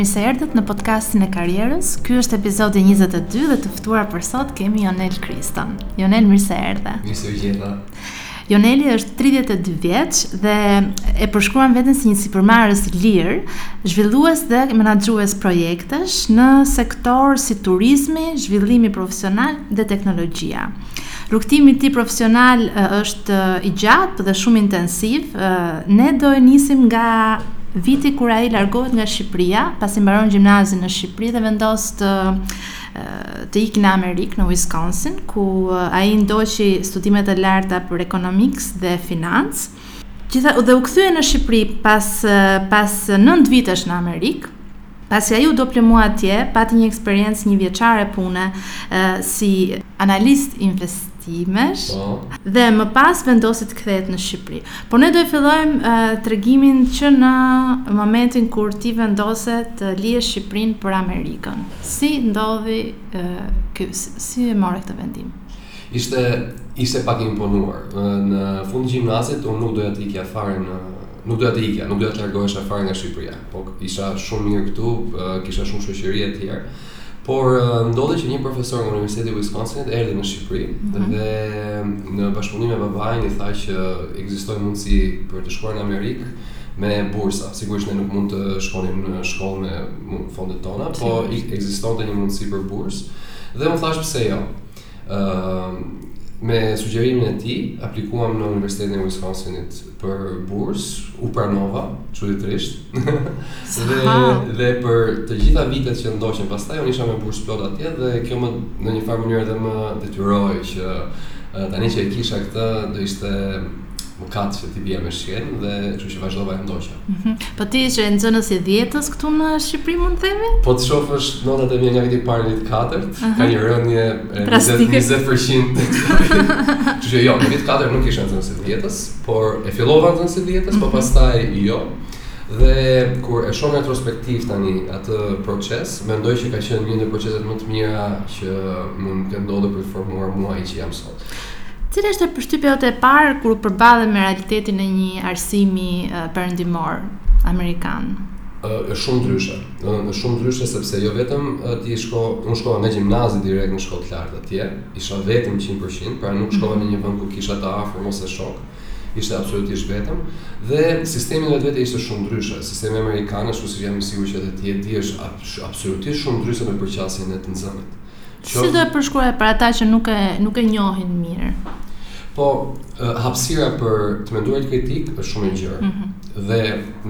Mirë se erdhët në podcastin e karrierës. Ky është epizodi 22 dhe të ftuar për sot kemi Jonel Kriston. Jonel, mirë se erdhe. Mirë se ju gjeta. Joneli është 32 vjeç dhe e përshkruan veten si një sipërmarrës i lirë, zhvillues dhe menaxhues projektesh në sektorë si turizmi, zhvillimi profesional dhe teknologjia. Rrugëtimi i tij profesional është i gjatë dhe shumë intensiv. Ne do e nisim nga viti kur ai largohet nga Shqipëria, pasi mbaron gjimnazin në Shqipëri dhe vendos të ikë në Amerikë, në Wisconsin, ku ai ndoqi studimet e larta për economics dhe financë. Gjitha, dhe u kthye në Shqipëri pas, pas 9 vitesh në Amerikë, pasi ai u diplomua atje, pati një eksperiencë një vjeçare pune si analist investimesh po. dhe më pas vendosi të kthehet në Shqipëri. Por ne do e fillojmë uh, tregimin që në momentin kur ti vendose të lije Shqipërinë për Amerikën. Si ndodhi uh, ky si e more këtë vendim? Ishte ishte pak imponuar. Në fund të gjimnazit unë nuk doja të ikja fare në nuk doja të ikja, nuk doja të largohesha fare nga Shqipëria. Po isha shumë mirë këtu, kisha shumë shoqëri e tjerë. Por ndodhi që një profesor nga Universiteti i Wisconsinit erdhi në Shqipëri mm -hmm. dhe në bashkëpunim me babain i tha që ekzistojnë mundësi për të shkuar në Amerikë me bursa. Sigurisht ne nuk mund të shkonim në shkollë me fondet tona, po ekzistonte një mundësi për bursë. Dhe unë thashë pse jo. Me sugjerimin e tij, aplikuam në Universitetin e Wisconsinit për bursë, u pranova, çuditërisht. dhe dhe për të gjitha vitet që ndoqën pastaj unë isha me bursë të plotë atje dhe kjo më në një farë mënyrë dhe më detyroi që tani që e kisha këtë do ishte mëkat që t'i bije me shkelm dhe kështu që vazhdova e ndoqa. Mm -hmm. Po ti ishe nxënës i dhjetës këtu në Shqipëri mund të themi? Po të shofësh notat e mia nga viti i parë në vit të katërt, uh -huh. ka një rënie 20% Kështu që jo, në vit të katërt nuk isha nxënës i dhjetës, por e fillova nxënës i dhjetës, mm -hmm. po mhm. pastaj jo. Dhe kur e shoh retrospektiv tani atë proces, mendoj që ka qenë një ndër proceset më të mira që mund të ketë ndodhur për të më formuar mua që jam sot. Cila ishte përshtypja jote e parë kur u përballe me realitetin e një arsimi perëndimor amerikan? Është shumë ndryshe. Do të shumë ndryshe sepse jo vetëm ti shko, unë shkova nga gjimnazi direkt në shkollë të lartë atje, isha vetëm 100%, pra nuk shkova në një vend ku kisha të afërm ose shokë. Isha absolutisht vetëm dhe sistemi në vetvete ishte shumë ndryshe. Sistemi amerikan, ashtu siç jam i sigurt që edhe ti e di, është absolutisht shumë ndryshe në përqasjen e të nxënit. Që... Si do e përshkruaje për ata që nuk e nuk e njohin mirë? Po, hapësira për të menduarit kritik është shumë e gjerë. Mm -hmm. Dhe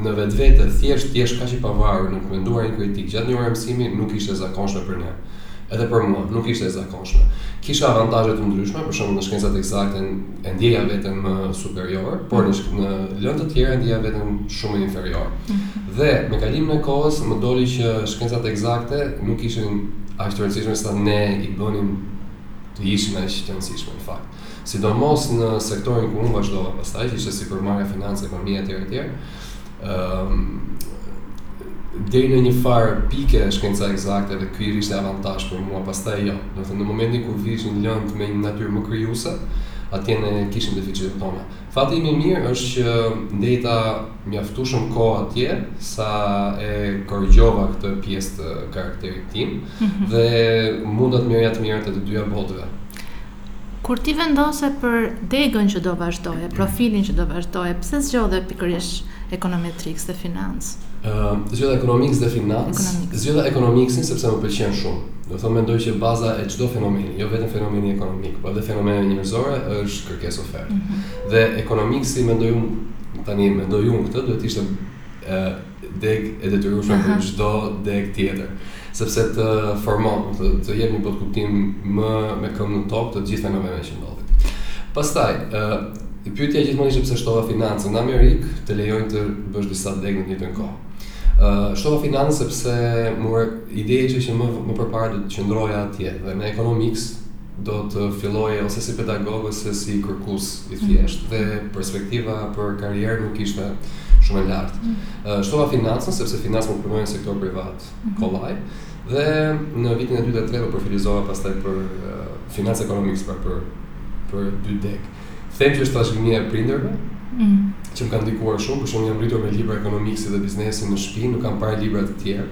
në vetvete thjesht të jesh kaq i pavarur në të menduarin kritik gjatë një ore mësimi nuk ishte e zakonshme për ne. Edhe për mua nuk ishte e zakonshme. Kisha avantazhe të ndryshme, për shembull në shkencat ekzakte e ndjeja veten më superior, por në në lëndë të tjera e ndjeja veten shumë inferior. Mhm. Dhe me kalimin e kohës më doli që shkencat ekzakte nuk ishin aq të rëndësishme sa ne i bënim të ishin aq të rëndësishme në fakt. Sidomos në sektorin ku unë vazhdova pastaj, që ishte sipërmarrja, financa, ekonomia etj etj. deri në një farë pike ishte shkenca ekzakte dhe ky ishte avantazh për mua, pastaj jo. Domethënë në momentin kur vinte një lëndë me një natyrë më krijuese, atje ne kishim deficitet tona. Fati im i mirë është që ndejta mjaftueshëm kohë atje sa e korrigjova këtë pjesë të karakterit tim mm -hmm. dhe munda të marr të mirat e të dyja botëve. Kur ti vendose për degën që do vazhdoje, profilin që do vazhdoje, pse zgjodhe pikërisht ekonomiks dhe financë? Uh, zgjodha ekonomiks dhe financë, zgjodha ekonomiksin sepse më pëlqen shumë. Domethënë mendoj që baza e çdo fenomeni, jo vetëm fenomeni ekonomik, por edhe fenomeni njerëzor është kërkesë ofertë. Mm -hmm. Dhe ekonomiksi mendoj unë tani mendoj unë që duhet të ishte degë e detyrueshme për çdo degë tjetër, sepse të formon, të, të jep një botëkuptim më me këmbë në tokë të gjithë fenomeneve që ndodhin. Pastaj, ë pyetja gjithmonë ishte pse shtova financën në Amerikë të lejojnë të bësh disa degë në të njëjtën kohë. Ë shtova financën sepse më ideja ishte që më më përpara do të qëndroja atje dhe në ekonomiks do të filloje ose si pedagog ose si kërkues i mm. thjeshtë dhe perspektiva për karrierë nuk ishte shumë e lartë. Mm. Shtova financën sepse me financë mund të punoje në sektor privat mm. kollaj dhe në vitin e dytë e tretë u profilizova pastaj për financë ekonomiks pra për për dy degë. Them që është trashëgimia e prindërve, që më kanë ndikuar shumë, për shembull jam rritur me libra ekonomiksi dhe biznesi në shtëpi, nuk kam parë libra të tjerë.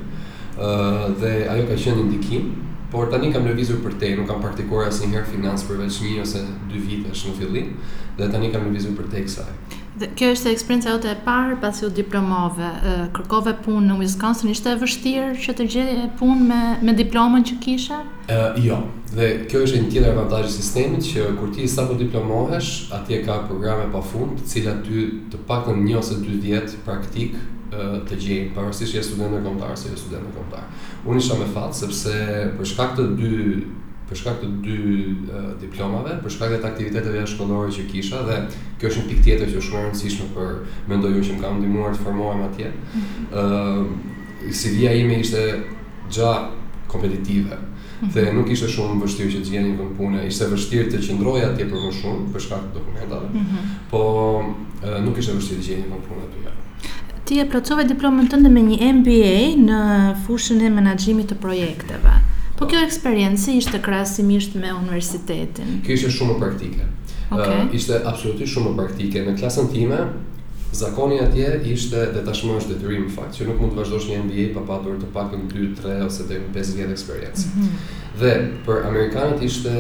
dhe ajo ka qenë një ndikim, por tani kam lëvizur përtej, nuk kam praktikuar asnjëherë financë përveç një ose dy vitesh në fillim, dhe tani kam lëvizur përtej kësaj. Dhe kjo është eksperienca jote e parë pasi u diplomove. Kërkove punë në Wisconsin, ishte e vështirë që të gjeje punë me me diplomën që kishe? Ë uh, jo. Dhe kjo është një tjetër avantazh i sistemit që kur ti sapo diplomohesh, atje ka programe pafund, të cilat ty të paktën një ose dy vjet praktikë të gjejnë, pavarësisht që je student ndërkombëtar ose jo student ndërkombëtar. Unë isha me fat sepse për shkak të dy për shkak të dy uh, diplomave, për shkak të aktiviteteve jashtëshkollore që kisha dhe kjo është një pikë tjetër që është shumë e rëndësishme për mendoj unë që më ka ndihmuar të formohem atje. Ëm mhm. uh, CV-ja ime ishte goxha kompetitive dhe nuk ishte shumë vështirë që të gjeje një vend pune. Ishte vështirë të qëndroja atje për më shumë për shkak të dokumentave. Mm -hmm. Po nuk ishte vështirë të gjeje një vend pune aty. Ti e plotësove diplomën tënde me një MBA në fushën e menaxhimit të projekteve. Po kjo eksperiencë si ishte krahasimisht me universitetin. Kjo ishte shumë praktike. Okay. Uh, ishte absolutisht shumë praktike. Në klasën time Zakoni atje ishte dhe tashmë është detyrim në fakt, që nuk mund të vazhdosh një MBA pa patur të paktën dy, tre ose deri në pesë vjet eksperiencë. Dhe për amerikanët ishte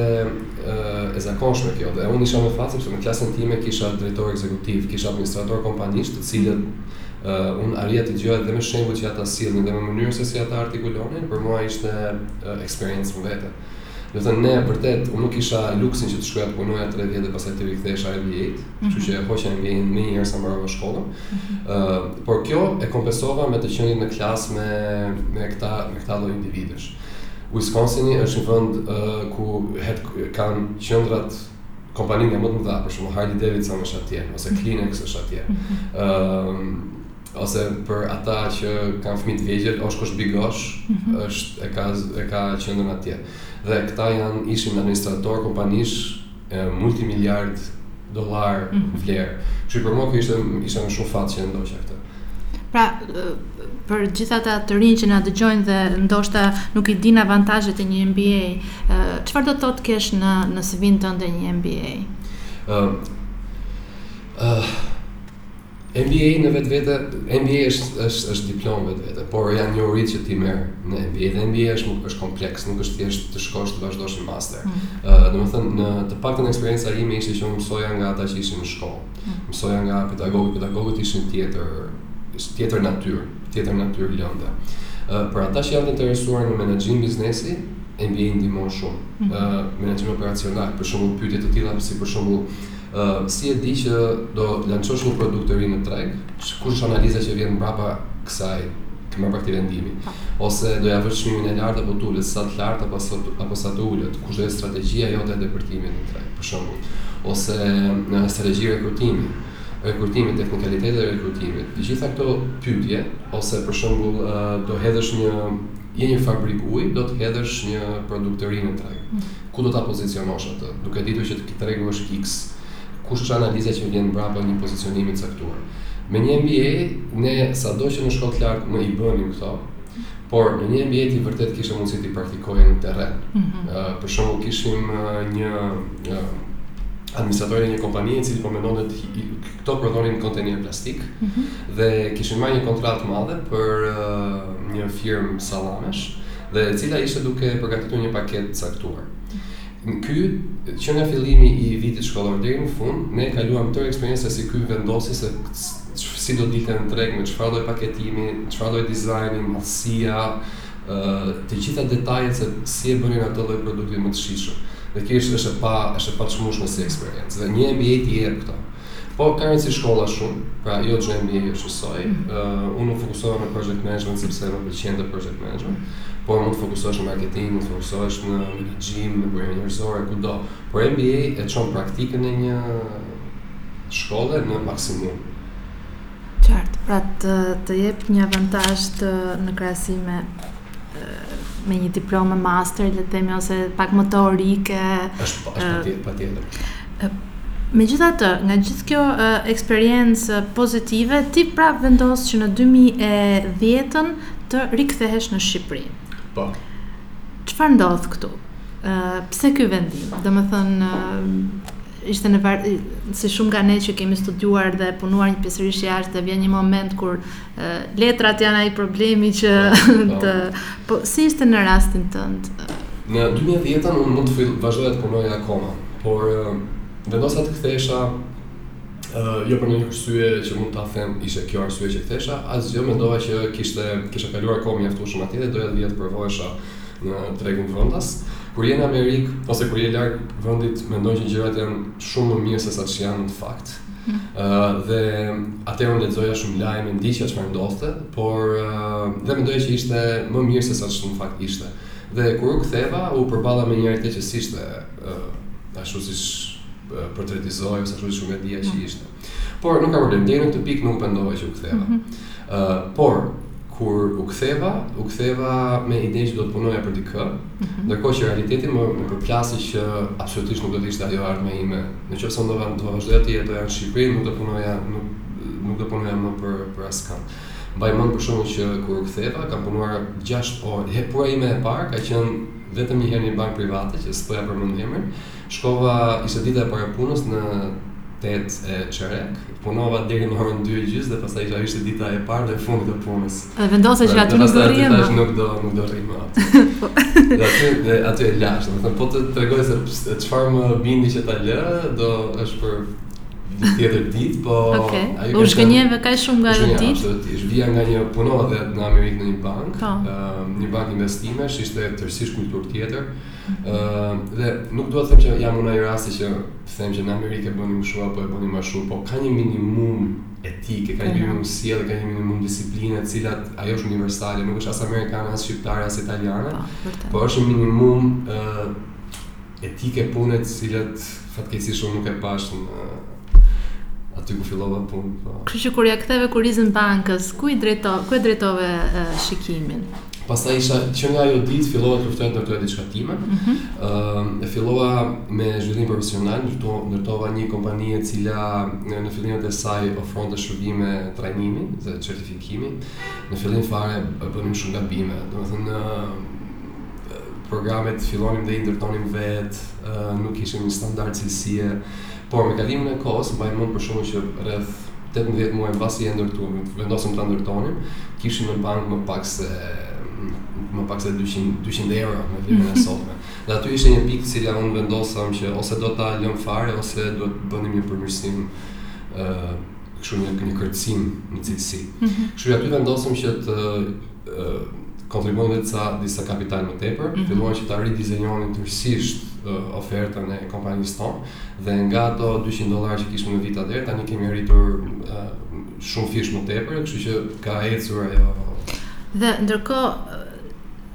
e zakonshme kjo dhe unë isha me fat sepse në klasën time kisha drejtorë ekzekutivë, kisha administratorë kompanish, të cilët uh, unë arrija t'i dëgjoja dhe me shembuj që ata sillnin dhe me mënyrën se si ata artikulonin, për mua ishte uh, eksperiencë më vete. Domethënë vërtet unë nuk kisha luksin që të shkoja të punoja 3 vjet dhe pastaj të rikthehesha e vjet. kështu që e hoqa në gejnë me njëherë sa mbarova shkollën. Uh, por kjo e kompensova me të qenit në klasë me, me këta, me këta lloj individësh. Wisconsin është një vënd uh, ku het, kanë qëndrat kompani nga më të mëdha, për shembull Harley Davidson është atje, ose mhm. Kleenex është atje. Um, ose për ata që kanë fëmijë të vegjël, Oshkosh Bigosh mm -hmm. është e ka e ka qendrën atje. Dhe këta janë ishin administratorë kompanish multimiliard dollarë vlerë. Kështu për mua kjo ishte ishte me shumë fat që ndoqa këtë. Pra, për gjithë ata të rinj që na dëgjojnë dhe ndoshta nuk i dinë avantazhet e një MBA, çfarë do të thotë kesh në në CV-n tënde një MBA? Ëh. Ëh. MBA në vetvete, MBA është është është diplomë vetvete, por janë njohuritë që ti merr në MBA dhe MBA është, është kompleks, nuk është thjesht të shkosh të vazhdosh një master. Ëh, mm. uh, domethënë në të paktën eksperienca ime ishte që unë mësoja nga ata që ishin në shkollë. Mm. Mësoja nga pedagogët, pedagogët ishin tjetër tjetër natyrë, tjetër natyrë lënda. Ëh, uh, për ata që janë të interesuar në menaxhim biznesi, MBA ndihmon shumë. Ëh, mm. uh, menaxhim operacional, për shembull pyetje të tilla si për shembull Si e di që do lançosh një produkt të ri në treg? Kush është analiza që vjen mbrapa kësaj, mbrapa këtij vendimi? Ose do ia vësh çmimin e lartë apo të ulët, sa të lartë apo sa të ulët? Kush do jetë strategjia jote e depërtimit në treg, për shembull? Ose strategji rekrutimi, rekrutimit, teknikalitetet e rekrutimit? Të gjitha këto pyetje, ose për shembull, do hedhësh një, je një fabrikë uji, do të hedhësh një produkt të ri në treg. Ku do ta pozicionosh atë, duke ditur që tregu është X kush është analiza që vjen mbrapa një pozicionimi të caktuar. Me një MBA, ne sado që në shkollë të lartë më i bënim këto, por në një MBA ti vërtet kishe mundësi t'i praktikoje në terren. Për shembull, kishim një administrator i një kompanie i cili po mendonte të hi- i- këto prodhonin kontenierë plastikë dhe kishin marrë një kontratë të madhe për ë, një firmë sallamesh dhe e cila ishte duke përgatitur një paketë të caktuar. Në ky, që nga fillimi i vitit shkollor deri në fund, ne e kaluam tërë eksperiencën si ky vendosi se si do dilte në treg, me çfarë lloj paketimi, çfarë lloj dizajni, madhësia, të gjitha detajet se si e bënin atë lloj produkti më të shijshëm. Dhe kjo është është e pa është e paçmueshme si eksperiencë. Dhe një MBA t'i jep këto. Po, kam si shkolla shumë, pra jo çdo MBA është njësoj. Uh, unë u fokusova në project management sepse më pëlqente project management, por mund të fokusohesh në marketing, mund të fokusohesh në menaxhim, në burime njerëzore, kudo. Por MBA e çon praktikën e një shkolle në maksimum. Qartë. Pra të të jep një avantazh të në krahasim me me një diplomë master, le të themi ose pak më teorike. Është patjetër patjetër. Megjithatë, nga gjithë kjo uh, eksperiencë pozitive, ti pra vendos që në 2010-ën të rikthehesh në Shqipëri. Po. Çfarë ndodh këtu? Uh, pse ky vendim? Domethënë, uh, ishte në var si shumë nga ne që kemi studiuar dhe punuar një pjesërisht jashtë dhe vjen një moment kur e, letrat janë ai problemi që po, po. të po si ishte në rastin tënd në 2010-ën unë mund të fill vazhdoja të punoja akoma por vendosa të kthesha jo për një arsye që mund ta them ishte kjo arsye që kthesha asgjë mendova që kishte kisha kaluar kohë mjaftueshëm atje dhe doja të vija të provohesha uh, në tregun vendas. Kur je në Amerikë ose kur je larg vendit, mendon që gjërat janë shumë më mirë se sa ç'janë në fakt. Ëh mm. uh, dhe atëherë unë lexoja shumë lajme, ndiqja çfarë ndodhte, por uh, dhe mendoja që ishte më mirë se sa ç'në fakt ishte. Dhe kur u ktheva, u përballa me një realitet që s'ishte uh, ashtu siç portretizohej ose ashtu siç mendoja që mm. ishte. Por nuk ka problem, deri në këtë pikë nuk u pendova që u ktheva. Ëh, mm -hmm. uh, por kur u ktheva, u ktheva me idenë që do të punoja për dikë, mm -hmm. ndërkohë që realiteti më më përplasi që absolutisht nuk do të ishte ajo ardhmja ime. Në qoftë se do do vazhdoja të jetoja në Shqipëri, nuk do punoja nuk nuk do punoja më për për askënd. Mbaj mend për shembull që kur u ktheva, kam punuar 6 orë. Puna ime e parë ka qenë vetëm një herë në një bankë private që s'po ia përmend emrin, Shkova, ishte dita e parë e punës në tetë e çerek. Punova deri në orën 2 e gjysmë dhe pastaj isha ishte dita e parë dhe e fundit e punës. Dhe vendose që aty nuk do rrije më. Pastaj nuk do nuk do rrija më. Dhe aty dhe aty e lashë, domethënë po të tregoj se çfarë më bindi që ta lë, do është për një tjetër ditë, po okay. ajo u zhgënjeve kaq shumë nga ajo ditë. U zhgënjeva, vija nga një punonjës në Amerikë në një bankë, po. një bankë investimesh, ishte tërësisht kulturë tjetër. dhe nuk dua të them që jam unë ai rasti që them që në Amerikë e bënim kështu apo e bënim më shumë, po ka një minimum etike, ka një minimum sjellje, ka një minimum disipline, të cilat ajo është universale, nuk është as amerikane, as shqiptare, as italiane, po, po është një minimum etike pune të cilat Fatkeqësisht unë nuk e pashë aty ku fillova punë. Po. Kështu që kur ia ktheve kurrizin bankës, ku i drejto, ku e drejtove uh, shikimin? Pastaj isha që nga ajo ditë fillova të ndërtoja diçka time. Ëh, mm -hmm. uh, fillova me zhvillim profesional, ndërto, ndërtova një kompani e cila në fillimet e saj ofronte shërbime trajnimi dhe certifikimi. Në fillim fare bënim shumë gabime, domethënë programet fillonim dhe i ndërtonim vetë, nuk kishim një standard cilësie, por me kalimin e kohës, mbaj mend për shembull që rreth 18 muaj mbasi e ndërtu, vendosëm ta ndërtonim, kishim në bankë më pak se më pak se 200, 200 euro me vlerën e sotme. Dhe aty ishte një pikë në të cilën vendosëm që ose do ta lëmë fare, ose do të bënim një përmirësim kështu një, një kërcim në cilësi. Mm -hmm. Kështu aty vendosëm që të kontribuojmë dhe ca disa kapital më tepër, mhm. filluam që ta ridizenjonim tërësisht ofertën e kompanisë tonë dhe nga ato 200 dollarë që kishim në vit atëherë tani kemi rritur shumëfish më tepër, kështu që ka ecur ajo. Dhe ndërkohë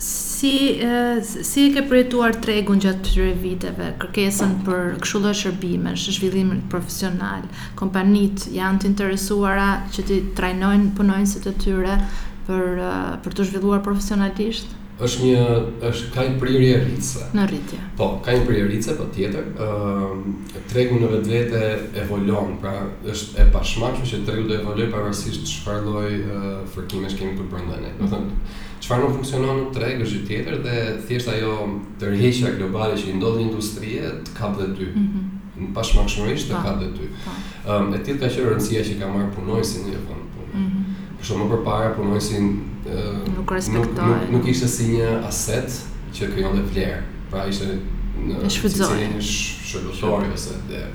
si si e ke përjetuar tregun gjatë këtyre viteve, kërkesën për kështu lloj shërbimesh, zhvillim profesional, Kompanitë janë të interesuara që t'i trajnojnë punonjësit e tyre për për t'u zhvilluar profesionalisht? Është një është ka një prirje rritëse. Në rritje. Po, ka një prirje rritëse, po patjetër. Ë tregu në vetvete evolon, pra është e pashmangshme që tregu të evolojë pavarësisht çfarë lloj fërkimesh kemi përbrenda ne. Domethënë, çfarë nuk funksionon në treg është gjë tjetër dhe thjesht ajo tërheqja globale që i ndodh një industrie të kap dhe ty. Mm -hmm. pashmangshmërisht të kap dhe ty. Um, e tillë ka qenë rëndësia që ka marrë punonjësi në vend pune. Mm -hmm. Për shembull më përpara punonjësi uh, nuk, nuk, nuk, nuk ishte si një aset që krijon dhe vlerë. Pra ishte në shfrytëzim. Si një shërbëtori ose dhe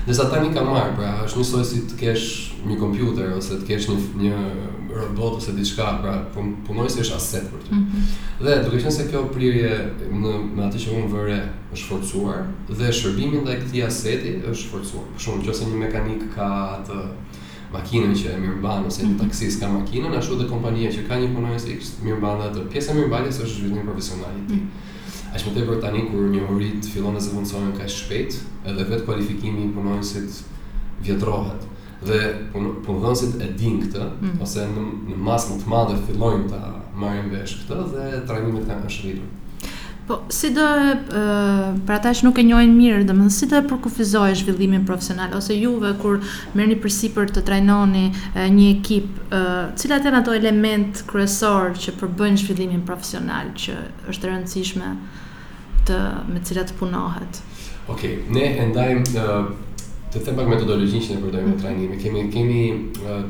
Ndërsa tani ka marrë, pra është njësoj si të kesh një kompjuter ose të kesh një, një robot ose diçka, pra punonjësi është aset për ty. Mm -hmm. Dhe duke qenë se kjo prirje në, në atë që unë vëre është forcuar dhe shërbimi ndaj këtij aseti është forcuar. Për shembull, nëse një mekanik ka atë makinën që e mirëmban ose një mhm. taksist ka makinën, ashtu dhe kompania që ka një punonjës X mirëmban dhe atë. Pjesa e mirëmbajtjes është zhvillim profesional i tij. Mhm. Aq më tepër tani kur njohuritë fillojnë të zëvendësohen kaq shpejt, edhe vetë kualifikimi i punonjësit vjetrohet. Dhe punëdhënësit e dinë këtë, mm. ose në, në masë më të madhe fillojnë të marrin vesh këtë dhe trajnimet kanë, është rritur. Po, si do e, për ata që nuk e njohin mirë, domethënë si do e përkufizoje zhvillimin profesional, ose juve kur merni përsipër të trajnoni e, një ekip, e, cilat janë ato elemente kryesore që përbëjnë zhvillimin profesional që është e rëndësishme? të me të cilat punohet. Okej, okay. ne e ndajmë të të them pak metodologjinë që ne përdorim në mhm. trajnim. Kemi kemi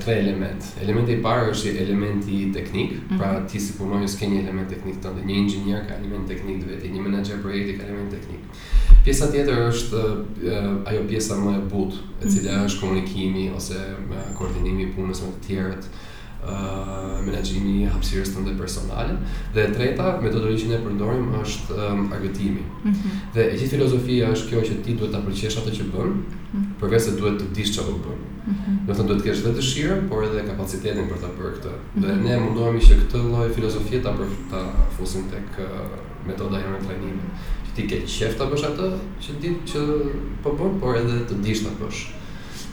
tre element. Elementi i parë është elementi teknik, mm -hmm. pra mhm. ti si punonjës ke një element teknik tënd, një inxhinier ka element teknik të vetin, një menaxher projekti ka element teknik. Pjesa tjetër është uh, ajo pjesa më e butë, e cila mm -hmm. është komunikimi ose koordinimi i punës me të tjerët. menaxhimi i hapësirës tënde personale dhe e treta metodologji që ne përdorim është um, argëtimi. Mm -hmm. Dhe e gjithë filozofia është kjo që ti duhet ta pëlqesh atë që bën, mm -hmm. përveç se duhet të dish çfarë po bën. Mm -hmm. Do të thotë duhet të kesh dhe dëshirën, por edhe kapacitetin për ta bërë këtë. Mm -hmm. Dhe mhm. ne mundohemi që këtë lloj filozofie ta për ta fusim tek uh, metoda jonë e trajnimit. Që ti ke qejf ta bësh atë që ti që po bën, por edhe të dish ta bësh.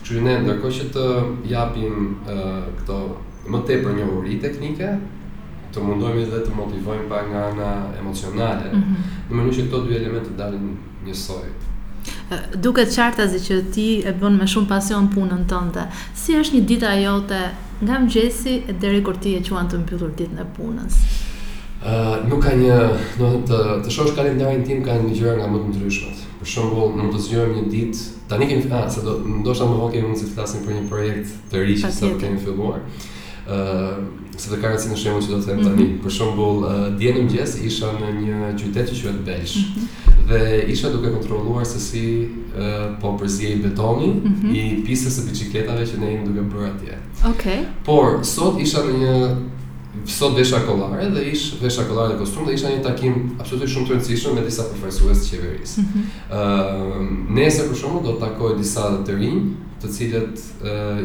Kështu ne ndërkohë që të japim këto më tepër njohuri teknike, të mundohemi edhe të motivojmë pak nga ana emocionale, mm -hmm. në mënyrë që këto dy elementë të dalin njësoj. Duket qartazi që ti e bën me shumë pasion punën tënde. Si është një dita jote nga mëgjesi e deri kur ti e quan të mbyllur ditën e punës? Uh, nuk ka një, po të shohësh kalendarin tim ka gjëra nga më të ndryshmet. Për shembull, mund të zgjohem një ditë Tani kemi, a, se do, ndoshta më vonë kemi mundësi të flasim për një projekt të ri që sa kemi filluar. Ë, uh, se ka rëndësi në shembull që do të them tani. Mm -hmm. Për shembull, uh, dje në mëngjes isha në një qytet që quhet Belsh. Mm -hmm. Dhe isha duke kontrolluar se si uh, po përzihej betoni mm -hmm. i pistës së biçikletave që ne jemi duke bërë atje. Okej. Okay. Por sot isha në një sot vesha kollare dhe ish vesha kollare dhe kostum dhe isha në një takim absolutisht shumë të rëndësishëm me disa përfaqësues të qeverisë. Mm -hmm. Nesër për shembull do të takoj disa të rinj, të cilët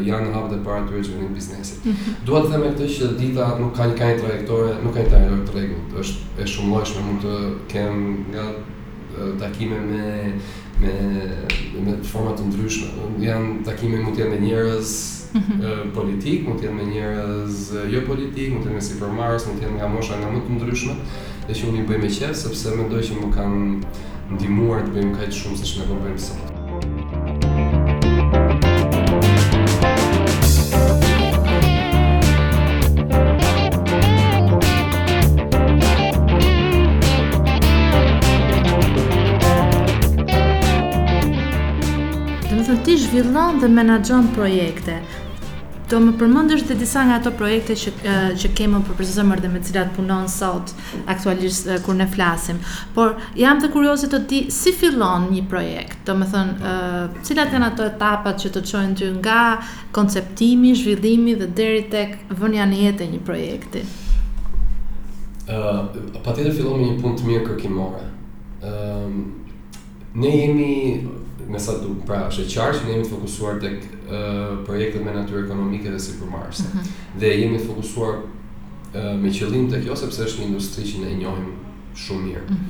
janë në hapet e para të krijimit të biznesit. Dua të them me këtë që dita nuk ka një, ka një trajektore, nuk ka një trajektore të rregullt, është e shumëllojshme, mund të kem nga takime me me me forma të ndryshme, janë takime mund të jenë me njerëz, politikë, mund të jenë me njerëz jo politikë, mund të jenë me sipërmarrës, mund të jenë nga mosha nga më të ndryshme, dhe që unë i bëj me qejf sepse mendoj që më kanë ndihmuar të bëjmë kaq shumë siç ne po bëjmë sot. Domethënë ti zhvillon dhe menaxhon projekte. Do më përmendësh dhe disa nga ato projekte që që ke më për zemër dhe me të cilat punon sot aktualisht kur ne flasim. Por jam dhe kurioze të di si fillon një projekt. Domethënë, uh, cilat janë ato etapat që të çojnë ty nga konceptimi, zhvillimi dhe deri tek vënia në jetë e një projekti. Ëh, uh, patjetër fillon me një punë të mirë kërkimore. Ëh, uh, Ne jemi me sa duket, pra është e qartë që ne jemi të fokusuar tek ë projektet me natyrë ekonomike dhe sipërmarrëse. Mm -hmm. Dhe jemi të fokusuar ë me qëllim tek kjo sepse është një industri që ne e njohim shumë mirë. Mm -hmm.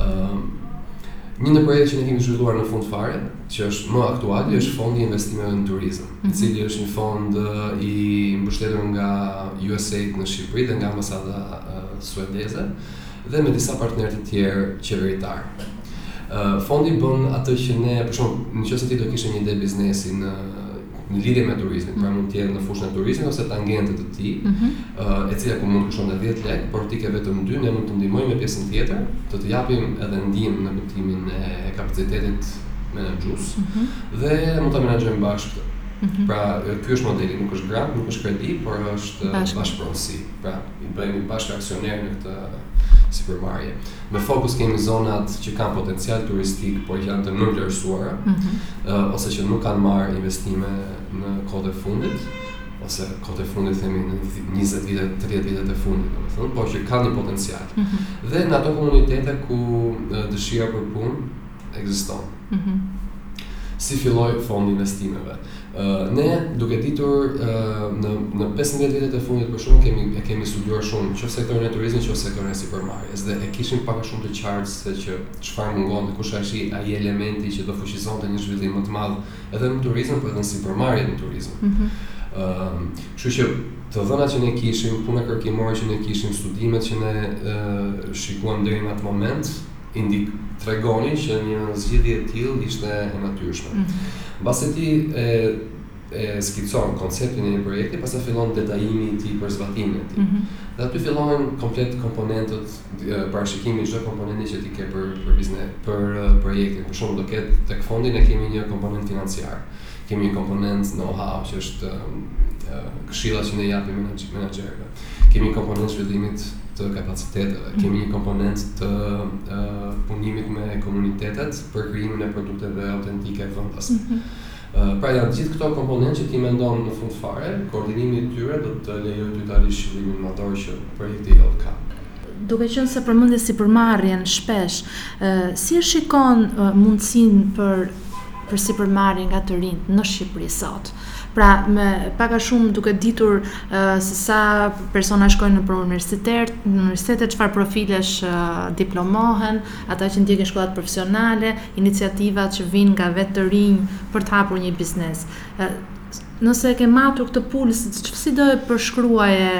ë Një nga projektet që ne kemi zhvilluar në fund fare, që është më aktuali, mhm. është fondi i investimeve në turizëm, mm -hmm. i mhm. cili është një fond i mbështetur nga USAID në Shqipëri dhe nga ambasada suedeze, dhe me disa partnerë të tjerë qeveritarë. Fondi bën atë që ne, për shembull, nëse ti do kishe një ide biznesi në në lidhje me turizmin, pra mund të jetë në fushën e turizmit ose tangente të tij, mm -hmm. e cila ku mund të kushtonte 10 lekë, por ti ke vetëm 2, ne mund të ndihmojmë me pjesën tjetër, do të japim edhe ndihmë në kuptimin e kapacitetit menaxhues mm -hmm. dhe mund ta menaxhojmë bashkë. Mm -hmm. Pra, ky është modeli, nuk është grant, nuk është kredi, por është bashkëpronësi. Pra, i bëhemi bashkë-aksionerë në këtë sipërmarrje. Në fokus kemi zonat që kanë potencial turistik, por që janë të nënvlerësuara, mm -hmm. ose që nuk kanë marrë investime në kohët e fundit, ose kohët e fundit themi në 20 vite, 30 vite të fundit, domethënë, por që kanë një potencial. Mm -hmm. Dhe në ato komunitete ku dëshira për punë ekziston. Mm -hmm. Si filloi fondi i investimeve? Ne, duke ditur në në pesëmbëdhjetë vitet e fundit për shembull kemi e kemi studiuar shumë qoftë sektorin e turizmit, qoftë sektorin e sipërmarrjes dhe e kishim pak a shumë të qartë se që çfarë mungonte, kush ishte ai elementi që do fuqizonte një zhvillim më të madh edhe në turizëm, por edhe në sipërmarrje në turizëm. Ëh, mm -hmm. um, kështu që të dhënat që ne kishim, puna kërkimore që ne kishim, studimet që ne uh, shikuam deri në atë moment, Indik, tregonin që një zgjidhje e tillë ishte e natyrshme. Mbasi ti e e skicon konceptin e një projekti, pastaj fillon detajimi i tij për zbatimin e tij. Dhe aty fillojnë komplet komponentët, parashikimi i çdo komponenti që ti ke për për biznes, për projektin. Për shembull, do ketë tek fondi ne kemi një komponent financiar. Kemi një komponent know-how që është këshilla që ne japim menaxherëve. Kemi një komponent zhvillimi të kapaciteteve. Kemi një komponent të uh, punimit me komunitetet për krijimin e produkteve autentike vendas. Mm -hmm. uh, pra janë gjithë këto komponentë që ti mendon në fund fare, koordinimi i tyre do të lejojë ty të arrish zhvillimin madhor që projekti jot ka. Duke qenë se përmendje sipërmarrjen shpesh, uh, si e shikon uh, mundësinë për për sipërmarrje nga të rinjtë në Shqipëri sot. Pra, me pak a shumë duke ditur uh, se sa persona shkojnë nëpër universitet, në universitete çfarë profilesh uh, diplomohen, ata që ndjekin shkollat profesionale, iniciativat që vijnë nga vetë të rinj për të hapur një biznes. Uh, nëse e ke matur këtë puls, si do e përshkruaje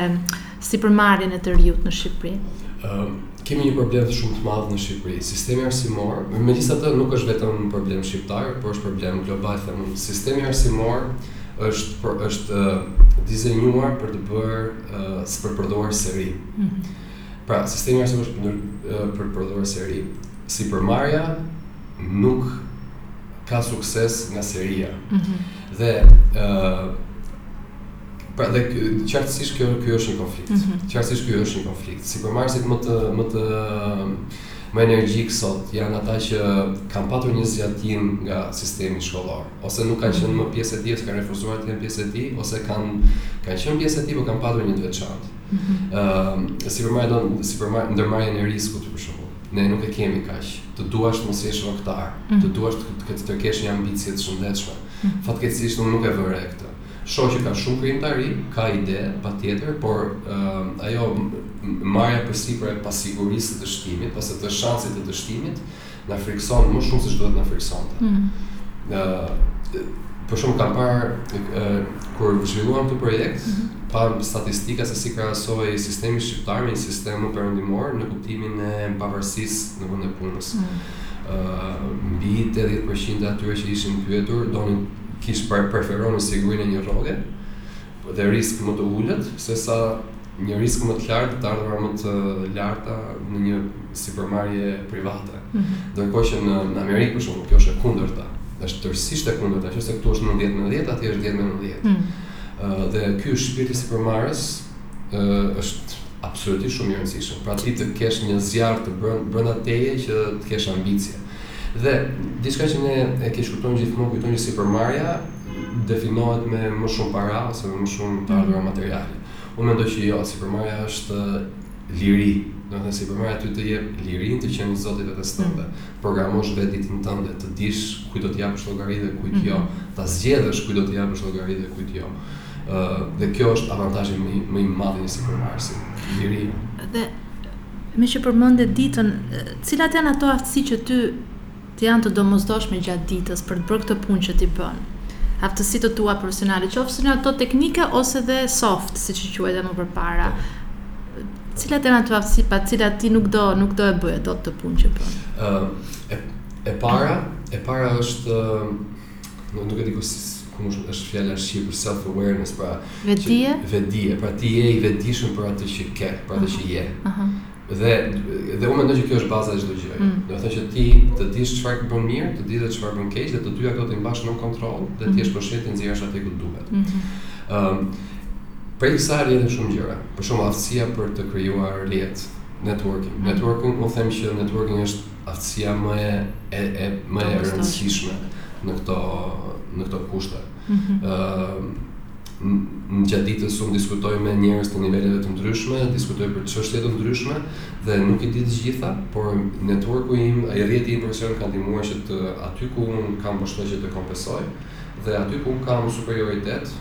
sipërmarrjen e të riut në Shqipëri? Kemi një problem shumë të madh në Shqipëri. Sistemi arsimor, megjithatë nuk është vetëm problem shqiptar, por është problem global them unë. Sistemi arsimor është për, është dizenjuar për të bërë uh, për të prodhuar seri. Mm -hmm. Pra, sistemi arsimor është për, për të prodhuar seri. Sipërmarrja nuk ka sukses nga seria. Mm -hmm. Dhe uh, Pra dhe qartësisht kjo ky është një konflikt. Mm -hmm. Qartësisht ky është një konflikt. Sipërmarrësit më të më të më energjik sot janë ata që kanë patur një zgjatim nga sistemi shkollor, ose nuk kanë qenë më pjesë e tij, ose kanë refuzuar të jenë pjesë e tij, ose kanë kanë qenë pjesë e tij, por kanë patur një të veçantë. Ëh, mm -hmm. uh, sipërmarrja do, sipërmarrja ndërmarrjen e riskut për shembull ne nuk e kemi kaq. Të duash të mos jesh rrogëtar, mm. të duash të, të, të kesh një ambicie të shëndetshme. Mm. Fatkeqësisht unë nuk e vë re këtë. Shoh që ka shumë krijimtari, ka ide, patjetër, por ajo marrja përsipër e pasigurisë së dështimit ose të shansit të dështimit na frikëson më shumë se ç'duhet na frikësonte. Ëh, mm. për shembull kam parë kur zhvilluam këtë projekt, mm -hmm. pashë statistika se si krahasohej sistemi shqiptar me një sistem më perëndimor në kuptimin e pavarësisë në vendin e punës. Mm -hmm. mbi 80 për qind e atyre që ishin pyetur donin ish preferonin sigurinë e një rroge dhe risk më të ulët se sa një risk më të lartë të ardhura më të larta në një sipërmarrje private. Mm -hmm. Ndërkohë që në, në Amerikë për shembull, kjo është e kundërta. Është tërësisht e kundërta, në qoftë se këtu është 90 me 10, atje është 10 me 90. Mm. Uh, dhe ky është shpirti sipërmarrës ë është absolutisht shumë i rëndësishëm. Pra ti të kesh një zjarr të brënd, brenda teje që të kesh ambicie. Dhe diçka që ne e keqkuptojmë gjithmonë, kujtojmë që sipërmarrja definohet me më shumë para ose me më shumë të ardhura mhm. materiale. Unë mendoj që jo, sipërmarrja është liri. Do të thënë sipërmarrja ty të jep lirinë të jesh zot i vetes tënde. Mhm. Të programosh vetë ditën tënde, të dish kujt do të japësh llogari dhe kujt jo, mhm. ta zgjedhësh kujt do të japësh llogari dhe kujt jo. Dhe kjo është avantazhi më i, më i madh i një sipërmarrësi, liria. Dhe meqë përmende ditën, cilat janë ato aftësi që ty të janë të domosdoshme gjatë ditës për të bërë këtë punë që ti bën? Aftësi të tua profesionale, qoftë në ato teknike ose dhe soft, siç i quajte më përpara. Cilat janë ato aftësi pa të cilat ti nuk do nuk do e bëje dot atë punë që bën? Ë e, e para, e para është Nuk e di ku është, është fjala shqip për self awareness, pra vetëdije. Vetëdije, pra ti je i vetëdijshëm për atë që ke, për atë që je. Aha. Dhe dhe unë mendoj që kjo është baza e çdo gjëje. Mm. Do të thotë që ti të dish çfarë ti bën mirë, të dish dhe çfarë bën keq dhe të dyja këto t'i mbash në kontroll dhe ti mm. është përshëndet të nxjerrësh atë ku duhet. Ëm mm-hmm. mm -hmm. um, Prej kësaj rrjedhin shumë gjëra, për shembull aftësia për të krijuar rrjetë, networking. Mm. Networking, unë them që networking është Aftësia më e e e më e rëndësishme në këto në këto kushte. Ëh në gjatë ditës unë diskutoj me njerëz të niveleve të ndryshme, diskutoj për çështje të ndryshme dhe nuk i di të gjitha, por networku im, ai rrjeti im profesional ka ndihmuar që të aty ku unë kam boshllëqe të kompensoj dhe aty ku unë kam superioritet,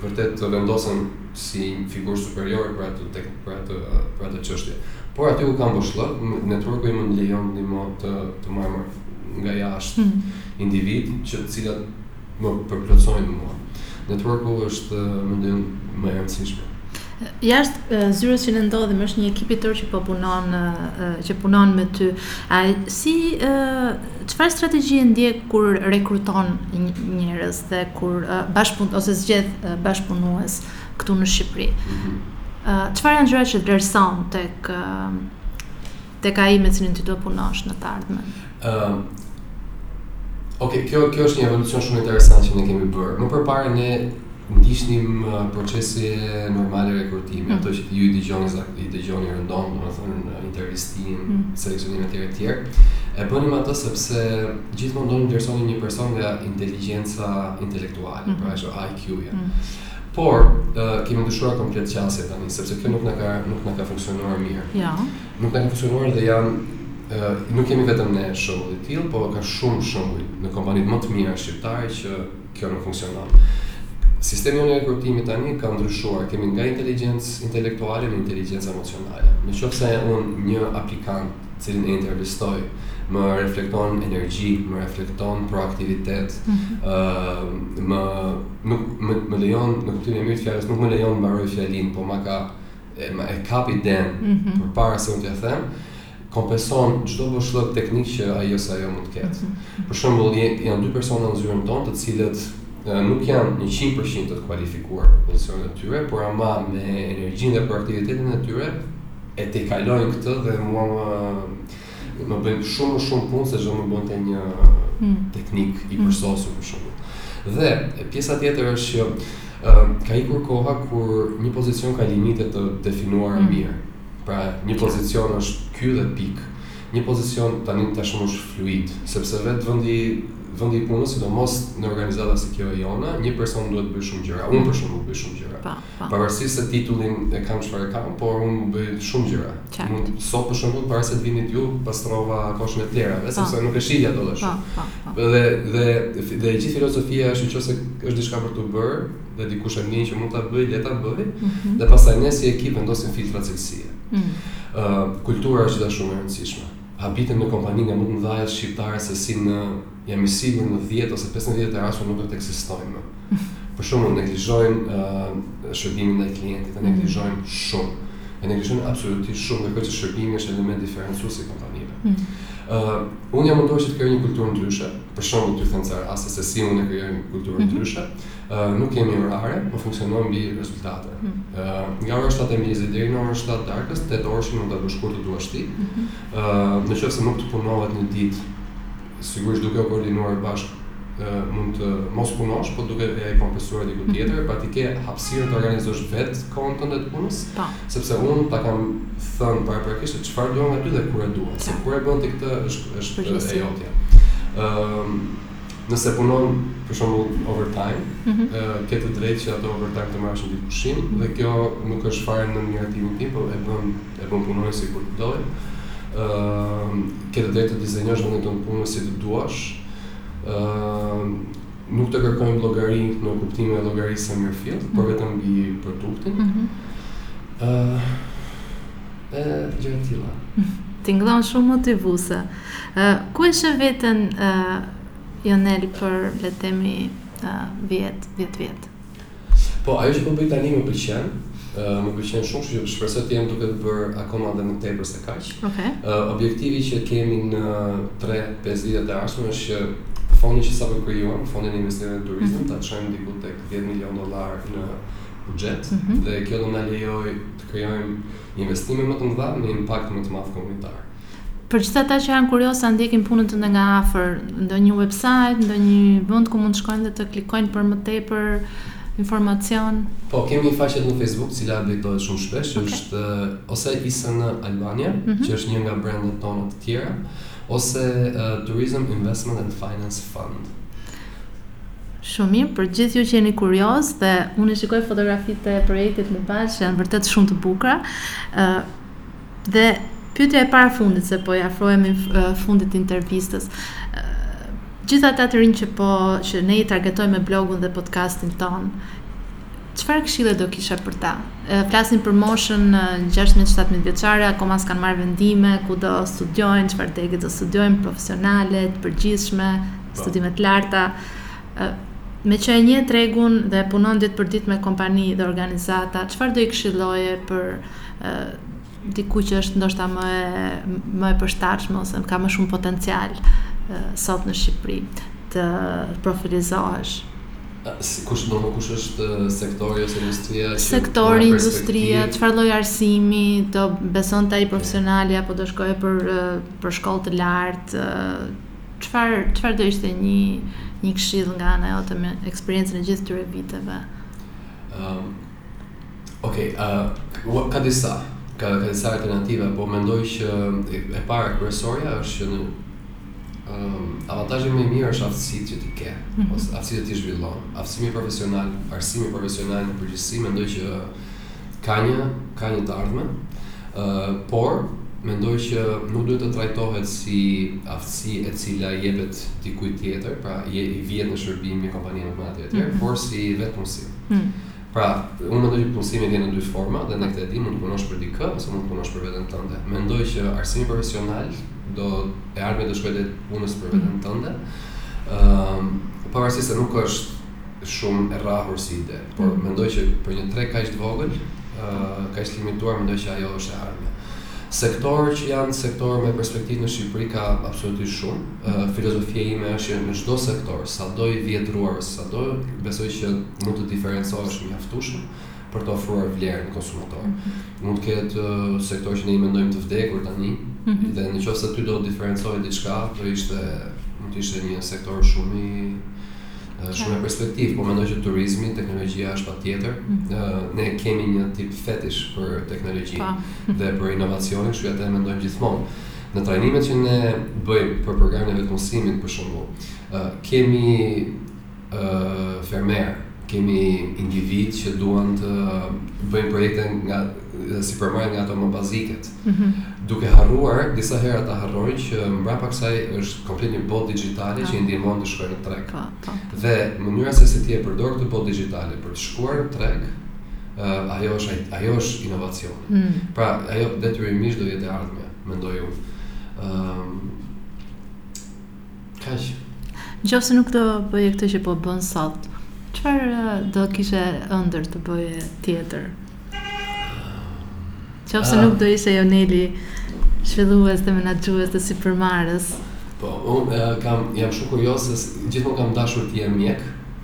vërtet të vendosem si një figurë superiore për atë tek për atë për atë çështje. Por aty ku kam boshllëk, networku im më lejon në mënyrë të të marr nga jashtë mm. individ që të cilët më përplotësojnë mua. Networku është mendoj më e rëndësishme. Jashtë zyrës që ne ndodhim është një ekip i tërë që po punon që punon me ty. Ë si Çfarë strategjie ndjek kur rekruton njerëz dhe kur bashkëpun ose zgjedh bashkëpunuesit këtu në Shqipëri? Mhm. Çfarë janë gjërat që vlerëson tek tek ai me cilin ti do të punosh në të ardhmen? Ëm Ok, kjo kjo është një evolucion shumë interesant që ne kemi bërë. Më përpara ne Ndiqnim procese normale rekrutimi, ato që ju i dëgjoni, i dëgjoni rëndom, do të thënë intervistim, seleksionim etj etj. E bënim ato sepse gjithmonë donim të vlerësonim një person nga inteligjenca intelektuale, mm. pra ashtu IQ-ja. Mm. Por, uh, kemi ndryshuar komplet qasje tani, sepse kjo nuk na ka nuk na ka funksionuar mirë. Ja. Nuk na ka funksionuar dhe jam uh, nuk jemi vetëm ne shembull i tillë, por ka shumë shembuj në kompanitë më të mira shqiptare që Kjo nuk funksionon. Sistemi jonë i rekrutimit tani ka ndryshuar. Kemi kaluar nga inteligjencë intelektuale në inteligjencë emocionale. Në qoftë se unë një aplikant, të cilin e intervistoj, më reflekton energji, më reflekton proaktivitet, mm -hmm. më nuk më, më lejon në kuptimin e mirë të fjalës, nuk më lejon të mbaroj fjalinë, po ma ka e, ma e kap idenë mm -hmm. përpara se unë t'ia them. kompenson çdo boshllëk teknik që ai ose ajo mund të ketë. Për shembull, janë dy persona në zyrën tonë, të cilët nuk janë 100% të kualifikuar për pozicionet e tyre, por ama me energjinë dhe proaktivitetin e tyre e tejkalojnë këtë dhe mua më më bëjnë shumë më shumë punë se ç'do më bënte një hmm. teknik i hmm. përsosur për shembull. Dhe pjesa tjetër është që ka ikur koha kur një pozicion ka limite të definuara hmm. mirë. Pra, një pozicion është ky dhe pikë. Një pozicion tani tashmë është fluid, sepse vetë vendi vendi i punës, sidomos në organizata si kjo e jona, një person duhet të bëjë shumë gjëra. Unë për shembull bëj shumë gjëra. Pa, po, pa. Po. Pavarësisht se titullin e kam çfarë kam, por unë bëj shumë gjëra. Unë sot për shembull para se të vinit ju, pastrova koshin e plehrave, dhe po. sepse nuk e shihja dot ashtu. Dhe dhe dhe e gjithë filozofia është nëse është diçka për të bërë, dhe dikush e ndjen që mund ta bëjë, le ta bëjë. Mm -hmm. Dhe pastaj ne si ekip vendosim filtra cilësie. Mm -hmm. uh, kultura është gjithashtu shumë e rëndësishme. Habitem në kompani nga më të mëdha shqiptare se si në jam i sigurt në 10 ose 15 vjet të rasteve nuk do të ekzistojnë më. Për shembull, ne neglizhojmë uh, shërbimin ndaj klientit, ne mhm. neglizhojmë mm -hmm. shumë. E neglizhojmë absolutisht shumë, ndërkohë që shërbimi është element diferencues i kompanive. Mm -hmm. Uh, unë jam munduar që të krijoj një kulturë ndryshe, për shembull, të të them se se si unë krijoj një kulturë mm -hmm. ndryshe. Nuk kemi orare, po funksionojmë mbi rezultate. Mhm. Nga ora 7 e mëngjesit deri në orën 7 të darkës, 8-orëshin mund ta bësh kur të duash ti. Mhm. Në qoftë se nuk të punohet një ditë, sigurisht duke u koordinuar bashkë mund të mos punosh, po duke e kompensuar diku mhm. tjetër, pra ti ke hapësirën të organizosh vetë kohën tënde të punës, po. sepse unë ta kam thënë paraprakisht se çfarë duam nga ty dhe kur e duam, se po. kur e bën ti këtë është është e jotja. Ëm Nëse punon për shembull overtime, ke të drejtë që atë overtime ta marrësh në ditë pushimi dhe kjo nuk është fare nën miratimin tim, por e bën e bën punonjësi kur të dojë. Ë ke të drejtë të dizenjosh vendin tënd të punës si të duash. Ë nuk të kërkojmë llogari në kuptimin e llogarisë së mirëfilltë, por vetëm mbi produktin. Ë e gjëra të tilla. Tingëllon shumë motivuese. Ku e sheh veten Jonel për le të themi dhjetë vjet? 10 vjet? Po, ajo që po bëj tani më pëlqen, më pëlqen shumë, kështu që shpresoj të jem duke bërë akoma dhe më tepër se kaq. Okej. Okay. Objektivi që kemi në 3-5 vitet e ardhshme është që fondi që sapo krijuam, fondi i investimeve në turizëm, mm-hmm, ta çojmë diku tek 10 milionë dollarë në buxhet mm-hmm, dhe kjo do na lejojë të krijojmë investime më të mëdha me impakt më të madh komunitar. Për gjithë ata që janë kuriozë ta ndjekin punën tënde nga afër, ndonjë website, ndonjë vend ku mund të shkojnë dhe të klikojnë për më tepër informacion? Po, kemi faqe në Facebook, e cila update-ohet shumë shpesh, që okay. është eh, ose ISN Albania, mm -hmm. që është një nga brendet tona të tjera, ose uh, Tourism Investment and Finance Fund. Shumë mirë, për gjithë ju që jeni kuriozë dhe unë i shikoj fotografitë e projektit në bazë që janë vërtet shumë të bukura. Uh, Dhe pyetja e parafundit se po i afrohemi fundit intervistës. Gjithë ata të rinjtë që po që ne i targetojmë me blogun dhe podcastin tonë. Çfarë këshille do kishe për ta? Flasim për moshën 16-17 vjeçare, akoma s'kanë marrë vendime ku do studiojnë, çfarë dege do studiojnë profesionale, të përgjithshme, po. studime të larta. Meqë e njeh tregun dhe punon ditë për ditë me kompani dhe organizata, çfarë do i këshilloje për diku që është ndoshta më e më e përshtatshme ose ka më shumë potencial sot në Shqipëri të profilizohesh. Si kush do kush është sektori ose industria që sektori industria çfarë lloj arsimi do besoje tek ai profesionali apo do shkoje për për shkollë të lartë çfarë çfarë do ishte një një këshillë nga ana jote me eksperiencën e gjithë këtyre viteve? Ëm ehm, Okej, okay, uh, ka disa, ka, ka disa alternativa, po mendoj që e, e para kryesorja është që ëm, avantazhi më i mirë është aftësitë që ti ke, mm -hmm. ose aftësitë që ti zhvillon, aftësimi profesional, arsimi profesional në përgjithësi, mendoj që ka një, ka një të ardhme, uh, por mendoj që nuk duhet të trajtohet si aftësi e cila jepet dikujt tjetër, pra i vihet në shërbim një kompanie të madhe etj, mm -hmm. por si vetëpunësim. Mm Hmm. Pra, unë mendoj që punësimi vjen në dy forma dhe ne këtë e dimë, mund të punosh për dikë ose mund të punosh për veten tënde. Mendoj që arsimi profesional e ardhmja do shkojë drejt punës për veten hmm. tënde. Ëm, uh, pavarësisht se nuk është shumë e rrahur si ide, por hmm. mendoj që për një treg kaq të vogël, ë uh, kaq të limituar mendoj që ajo është e ardhmja. Sektorë që janë sektorë me perspektivë në Shqipëri ka absolutisht shumë. Filozofia ime është që në çdo sektor, sado i vjetruar ose sado, besoj që mund të diferencohesh mjaftueshëm për të ofruar vlerë në konsumator. Mhm. Mund të ketë uh, sektorë që ne i mendojmë të vdekur tani, mm -hmm. dhe në qoftë se aty do të diferencohej diçka, do ishte mund të ishte një sektor shumë i uh, shumë me perspektivë, po mendoj që turizmi, teknologjia është patjetër. Mm -hmm. Ne kemi një tip fetish për teknologjinë po. dhe për inovacionin, kështu që atë mendojmë gjithmonë. Në trajnimet që ne bëjmë për programin e vetëmësimit për shembull, kemi fermerë, kemi individë që duan të bëjnë projekte nga sipërmarrje nga ato më baziket. Mm -hmm. Duke harruar, disa herë ata harrojnë që mbrapa kësaj është komplet një botë digjitale që i ah. ndihmon të shkojnë në treg. Po, po. Dhe mënyra se si ti e përdor këtë botë digjitale për të shkuar në treg, uh, ajo është ajo është inovacion. Mm. Pra, ajo detyrimisht do jetë e ardhmja. mendoj unë. Ëm Kaq. Në qoftë se nuk do bëje këtë që po bën sot, çfarë do kishe ëndërr të bëje tjetër? Në qoftë se nuk do ishe Joneli, zhvillues dhe menaxhues dhe sipërmarrës. Po, unë kam jam shumë kurioz se gjithmonë kam dashur të jem mjek.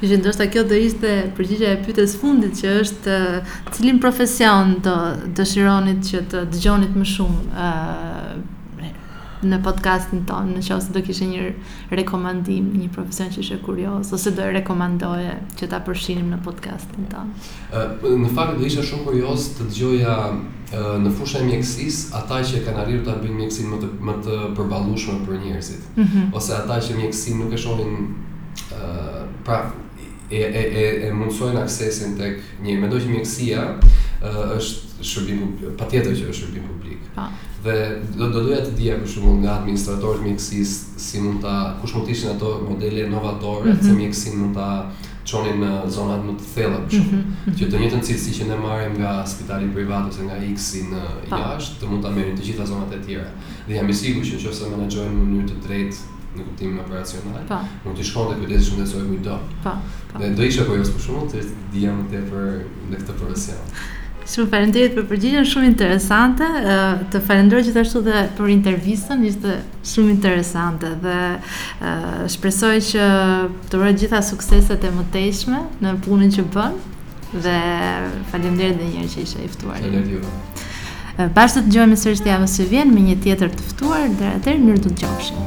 Që ndoshta kjo do ishte përgjigja e pyetjes së fundit që është cilin profesion do dëshironit që të dëgjonit më shumë ë në podcastin ton, në qoftë se do kishe një rekomandim, një profesion që ishe kurioz ose do e rekomandoje që ta përfshinim në podcastin ton. Ë në fakt do isha shumë kurioz të dëgjoja në fushën e mjekësisë ata që e kanë arritur ta bëjnë mjekësinë më të më të përballueshme për njerëzit. Mhm. ose ata që mjekësinë nuk e shohin ë pra e e e, e mundësojnë aksesin tek një mendoj që mjekësia ë është shërbim publik, patjetër që është shërbim publik. Po. Dhe do do doja të dija për shembull nga administratorët e mjekësisë si mund ta cilat mund të ishin ato modele inovatore Mhm. që mjekësinë mund ta çonin në zonat më të thella për shembull. Mhm. Që të njëjtën cilësi që ne marrim nga spitali privat ose nga X-i në Po. jashtë, të mund ta merrin të gjitha zonat e tjera. Dhe jam i sigurt që nëse menaxhohet në mënyrë të drejtë në kuptimin operacional, po. Po. mund të shkonte kujdesi shëndetësor kujtdo. Po. Po, po. Po. Dhe do isha kurioz për shembull të dija më tepër në këtë profesion. Shumë faleminderit për përgjigjen, shumë interesante. Të falenderoj gjithashtu dhe për intervistën, ishte shumë interesante dhe shpresoj që të uroj gjithë sukseset e mëtejshme në punën që bën. Dhe faleminderit edhe një herë që ishe i ftuar. Faleminderit juve. Bashkë do dëgjohemi sërisht javës që vjen me një tjetër të ftuar, deri atëherë mirë u dëgjofshim.